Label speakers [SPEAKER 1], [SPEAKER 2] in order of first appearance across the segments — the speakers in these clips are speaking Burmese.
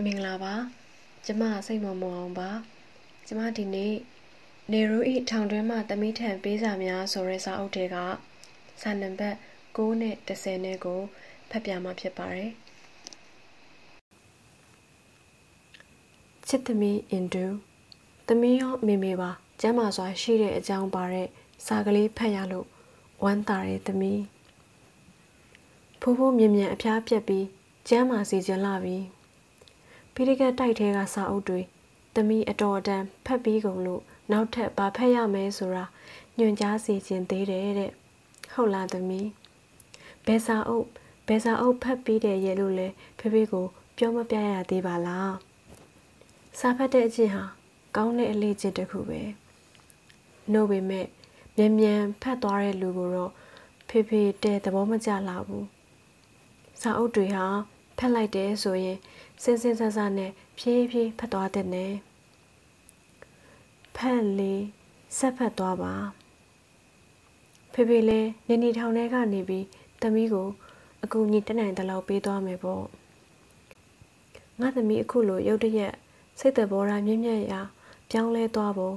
[SPEAKER 1] မင်္ဂလာပါကျမစိတ်မမောအောင်ပါကျမဒီနေ့နေရူဤထောင်တွင်းမှတမိထံပေးစာများဆိုတဲ့စာအုပ်တွေကစာနံပါတ်6နဲ့10နဲ့ကိုဖတ်ပြမှာဖြစ်ပါတယ်ချစ်သမီးအင်ဒူသမီးရောမေမေပါကျမ်းမာစွာရှိတဲ့အကြောင်းပါတဲ့စာကလေးဖတ်ရလို့ဝမ်းသာတဲ့သမီးဖိုးဖိုးမြင်မြန်အဖျားပြက်ပြီးကျမ်းမာစီခြင်းလာပြီ ဖိရိကတ်တိုက်ထဲကစာအုပ်တွေသမီးအတော်အတန်ဖတ်ပြီးကုန်လို့နောက်ထပ်ဘာဖတ်ရမယ်ဆိုတာညွှန်ကြားစီခြင်းသေးတယ်တဲ့ဟုတ်လားသမီးဘယ်စာအုပ်ဘယ်စာအုပ်ဖတ်ပြီးတယ်ရဲ့လို့လဲဖေဖေကို ပြောမပြရသေးပါလားစာဖတ်တဲ့အချင်းဟာကောင်းတဲ့အလေးချင်းတစ်ခုပဲနှုတ်ပေမဲ့မြန်မြန်ဖတ်သွားတဲ့လူကိုတော့ဖေဖေတဲ့သဘောမကျလာဘူးစာအုပ်တွေဟာဖတ်လိုက်တယ်ဆိုရင် စင်စင်ဆဆနဲ့ဖြည်းဖြည်းဖတ်သွားတဲ့နဲ့ဖတ်လေဆက်ဖတ်သွားပါဖေဖေလည်းနေနေထောင်ထဲကနေပြီးသမီးကိုအကူကြီးတနိုင်တလောက်ပေးသွားမယ်ပေါ့ငါသမီးအခုလိုရုတ်တရက်စိတ်တဘောရာမြင့်မြတ်ရာပြောင်းလဲသွားပုံ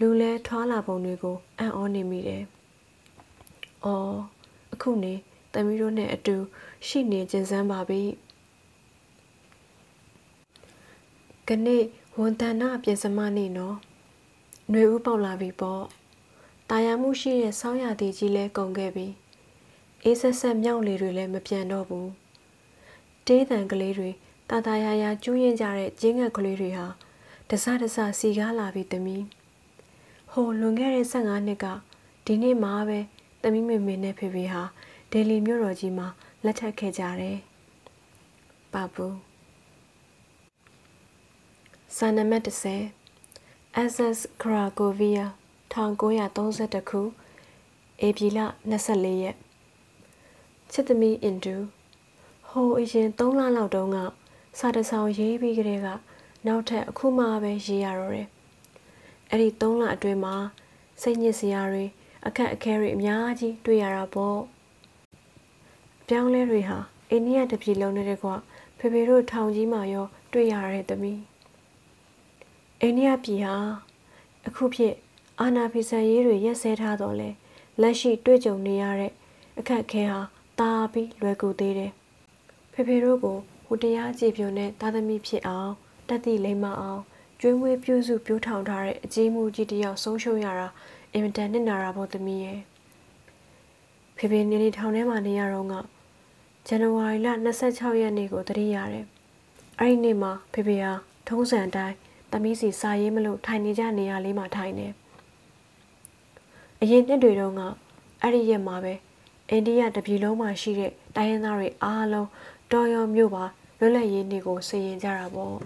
[SPEAKER 1] လူလဲထွားလာပုံတွေကိုအံ့ဩနေမိတယ်။အော်အခုနေသမီးတို့နဲ့အတူရှိနေခြင်းစမ်းပါပြီ။ ကနေ့ဝန်တန်နာပြင်စမနေနော်။ຫນွေဦးပေါက်လာပြီပေါ့။တာယာမှုရှိတဲ့ဆောင်းရည်ကြီးလဲကုန်ခဲ့ပြီ။အေးဆက်ဆက်မြောက်လေတွေလည်းမပြန်တော့ဘူး။တေးတန်ကလေးတွေတာတာယာယာကျူးရင်ကြတဲ့ကျင်းငတ်ကလေးတွေဟာတစတစစီကားလာပြီသမီးဟိုလွန်ခဲ့တဲ့15နှစ်ကဒီနေ့မှပဲသမီးမေမေနဲ့ဖေဖေဟာဒေလီမြို့တော်ကြီးမှာလက်ထပ်ခဲ့ကြတယ်ပါဘူး စာနမတ်30 SS Krakovia 1932ခုဧပြီလ24ရက်ချစ်သမီးအင်ဒူဟိုအရင်3လလောက်တုန်းကစာတစောင်ရေးပြီးကလေးကနောက်ထပ်အခုမှပဲရေးရတော့တယ်။အဲ့ဒီ၃လအတွင်းမှာစိတ်ညစ်စရာတွေအခက်အခဲတွေအများကြီးတွေ့ရတာပေါ့။ပြောင်းလဲတွေဟာအိန္ဒိယတပြည်လုံးနဲ့တကွဖေဖေတို့ထောင်ကြီးမှာရော တွေ့ရတဲ့သမီး။ အိန္ဒိယပြည်ဟာအခုဖြစ်အာနာဖီဆန်ရေးတွေရက်စဲထားတော့လဲလက်ရှိတွေ့ကြုံနေရတဲ့အခက်အခဲဟာတာပြီးလွယ်ကူသေးတယ်။ဖေဖေတို့ကိုဟိုတရားကြည်ပြွန်တဲ့သားသမီးဖြစ်အောင်တက်သည့်လိမ္မာအောင်ကျွေးမွေးပြုစုပြိုးထောင်ထားတဲ့အကြီးမှုကြီးတယောက်ဆုံးရှုံးရတာအင်မတန်နစ်နာတာပေါ့သမီးရဲ့ဖေဖေနေနေထောင်ထဲမှာနေရတော့ကဇန်နဝါရီလ26ရက်နေ့ကိုတတိရတယ်အဲ့ဒီနေ့မှာဖေဖေဟာထုံးစံအတိုင်း သမီးစီစာရေးမလို့ထိုင်နေကြနေရလေးမှာထိုင်နေအရင်နှစ်တွေတုန်းကအဲ့ဒီရက်မှာပဲအိန္ဒိယတပြည်လုံးမှာရှိတဲ့တိုင်းရင်းသားတွေအားလုံးတော်ရုံမြို့ပါလွတ်လပ်ရေးနေ့ကိုစီရင်ကြတာပေါ့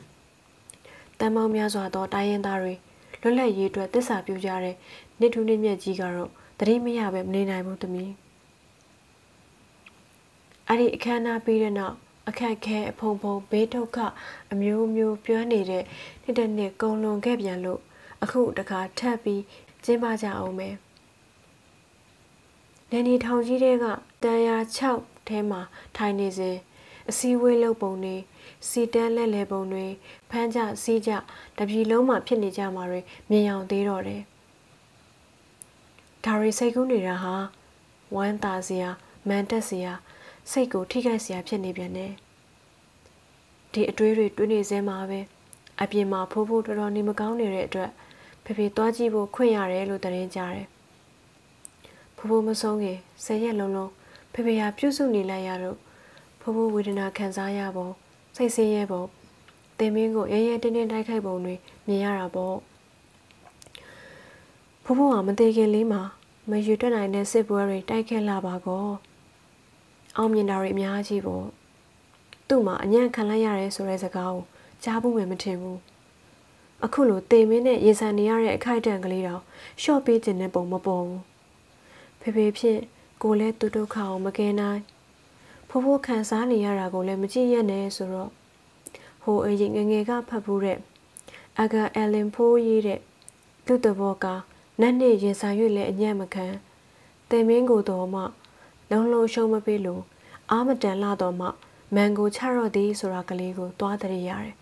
[SPEAKER 1] တန်ပေါင်းများစွာသောတိုင်းရင်းသားတွေလွတ်လပ်ရေးအတွက်တစ္ဆာပြုကြတဲ့နေထူးနေမြတ်ကြီးကတော့တတိမရပဲမနေနိုင်ဘူးသမီးအဲ့ဒီအခမ်းအနားပြီးတဲ့နောက် အခက်ခဲအဖုံဖုံဘေးဒုက္ခအမျိုးမျိုးပြောနေတဲ့နှစ်တစ်နှစ်ကုံလွန်ခဲ့ပြန်လို့အခုတခါထပ်ပြီးကျင်းပကြအောင်မယ်နေနီထောင်ကြီးတွေကတန်ရာ6ထဲမှာထိုင်နေစဉ်အစည်းအဝေးလုပ်ပုံတွေစီတန်းလက်လဲပုံတွေဖမ်းကြစီးကြတပြည်လုံးမှာဖြစ်နေကြမှာတွေမြင်အောင်သေးတော့တယ်ဒါရီစိတ်ကူးနေတာဟာဝမ်းသာစရာမန်တက်စရာ စိတ်ကိုထိခိုက်စရာဖြစ်နေပြန်တယ်ဒီအတွေးတွေတွေးနေစဲမှာပဲအပြင်မှာဖိုးဖိုးတော်တော်နေမကောင်းနေတဲ့အတွက်ဖေဖေသွားကြည့်ဖို့ခွင့်ရတယ်လို့သတင်းကြတယ်ဖိုးဖိုးမဆုံးခင်ဆယ်ရက်လုံးလုံးဖေဖေဟာပြုစုနေလိုက်ရတော့ဖိုးဖိုးဝေဒနာခံစားရပုံစိတ်ဆင်းရဲပုံတင်မင်းကိုရဲရဲတင်းတင်းတိုက်ခိုက်ပုံတွေမြင်ရတာပေါ့ဖိုးဖိုးကမသေးခင်လေးမှာမယူတက်နိုင်တဲ့စစ်ပွဲတွေတိုက်ခတ်လာပါကော အောင်မြင်တာတွေအများကြီးပေါ့သူ့မှာအညံ့ခံလိုက်ရတယ်ဆိုတဲ့စကားကိုကြားဖို့ပဲမထင်ဘူးအခုလိုတေမင်းနဲ့ရေဆန်နေရတဲ့အခိုက်အတန့်ကလေးတော့ရှော့ပေးခြင်းနဲ့ပုံမပေါ်ဘူးဖေဖေဖြစ်ကိုလည်းသူဒုက္ခအောင်မကဲနိုင်ဖိုးဖိုးခံစားနေရတာကိုလည်းမကြည့်ရနဲ့ဆိုတော့ဟိုအရင်ငငယ်ကဖတ်ဖို့တဲ့အဂါအလင်ဖိုးရေးတဲ့သူ့တဘောကနတ်နေရင်ဆိုင်၍လည်းအညံ့မခံတင်မင်းကိုတော့မှ လုံးလုံးရှုံးမပေးလို့အာမတန်လာတော့မှမမန်ကိုချတော့သည်ဆိုတာကလေးကိုသွားတရရတယ်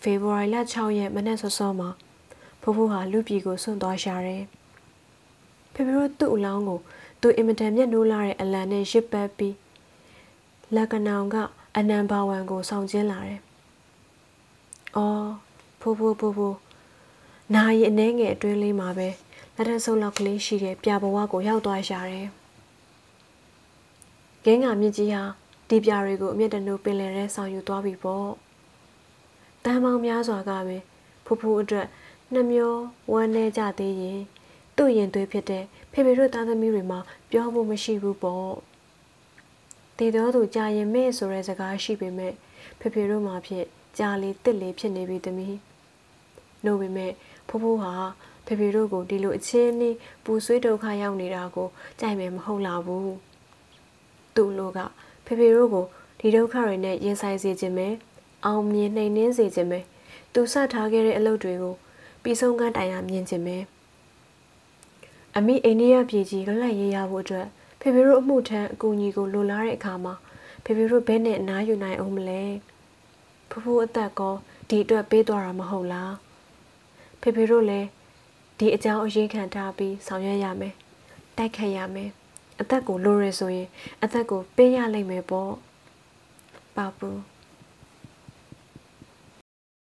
[SPEAKER 1] ဖေဖော်ဝါရီလ6ရက်မနက်စောစောမှာဖိုးဖိုးဟာလူပြည်ကိုစွန့်သွားရှာတယ်ဖေဖေတို့သူ့အလောင်းကိုသူအင်မတန်မျက်နှိုးလာတဲ့အလံနဲ့ရစ်ပတ်ပြီးလက်ကနောင်ကအနံဘာဝံကိုဆောင်ကျင်းလာတယ်။အော်ဖိုးဖိုးဖိုးဖိုးနာရီအနှဲငယ်အတွင်းလေးမှာပဲလက်ထက်ဆုပ်လောက်ကလေးရှိတဲ့ပြဘဝကိုရောက်သွားရှာတယ်။ ဂင်းငါမြင့်ကြီးဟာဒီပြတွေကိုအမျက်တနုပင်လယ်ထဲဆောင်ယူသွားပြီပေါ့။တန်မောင်များစွာကပင်ဖိုးဖိုးအတွက်နှမျောဝမ်းနေကြသေးရင်သူ့ရင်သွေးဖြစ်တဲ့ဖေဖေတို့သားသမီးတွေမှာပြောဖို့မရှိဘူးပေါ့။တည်တော်သူကြာရင်မဲ့ဆိုတဲ့စကားရှိပေမဲ့ဖေဖေတို့မှာဖြစ်ကြာလေတစ်လေဖြစ်နေပြီသမီး။လို့ပေမဲ့ဖိုးဖိုးဟာဖေဖေတို့ကိုဒီလိုအချင်းနှီးပူဆွေးဒုက္ခရောက်နေတာကိုကြိုက်မယ်မဟုတ်လားဘူး။ သူ့လိုကဖေဖေတို့ကိုဒီဒုက္ခတွေနဲ့ရင်ဆိုင်စေခြင်းပဲအောင်မြင်နှိမ်နှင်းစေခြင်းပဲသူစထားခဲ့တဲ့အလုပ်တွေကိုပြီးဆုံးကတိုင်ရမြင်ခြင်းပဲအမိအိန္ဒိယပြည်ကြီးကလန့်ရေးရဖို့အတွက်ဖေဖေတို့အမှုထမ်းအကူအညီကိုလိုလားတဲ့အခါမှာဖေဖေတို့ဘဲနဲ့အနားယူနိုင်အောင်မလဲဖဖိုးအသက်ကောဒီအတွက်ပေးသွားတာမဟုတ်လားဖေဖေတို့လည်းဒီအကြောင်းအရေးခံထားပြီးဆောင်ရွက်ရမယ်တိုက်ခတ်ရမယ် အသက်ကိုလိုရဆိုရင်အသက်ကိုပေးရလိမ့်မယ်ပေါ့ပါပူ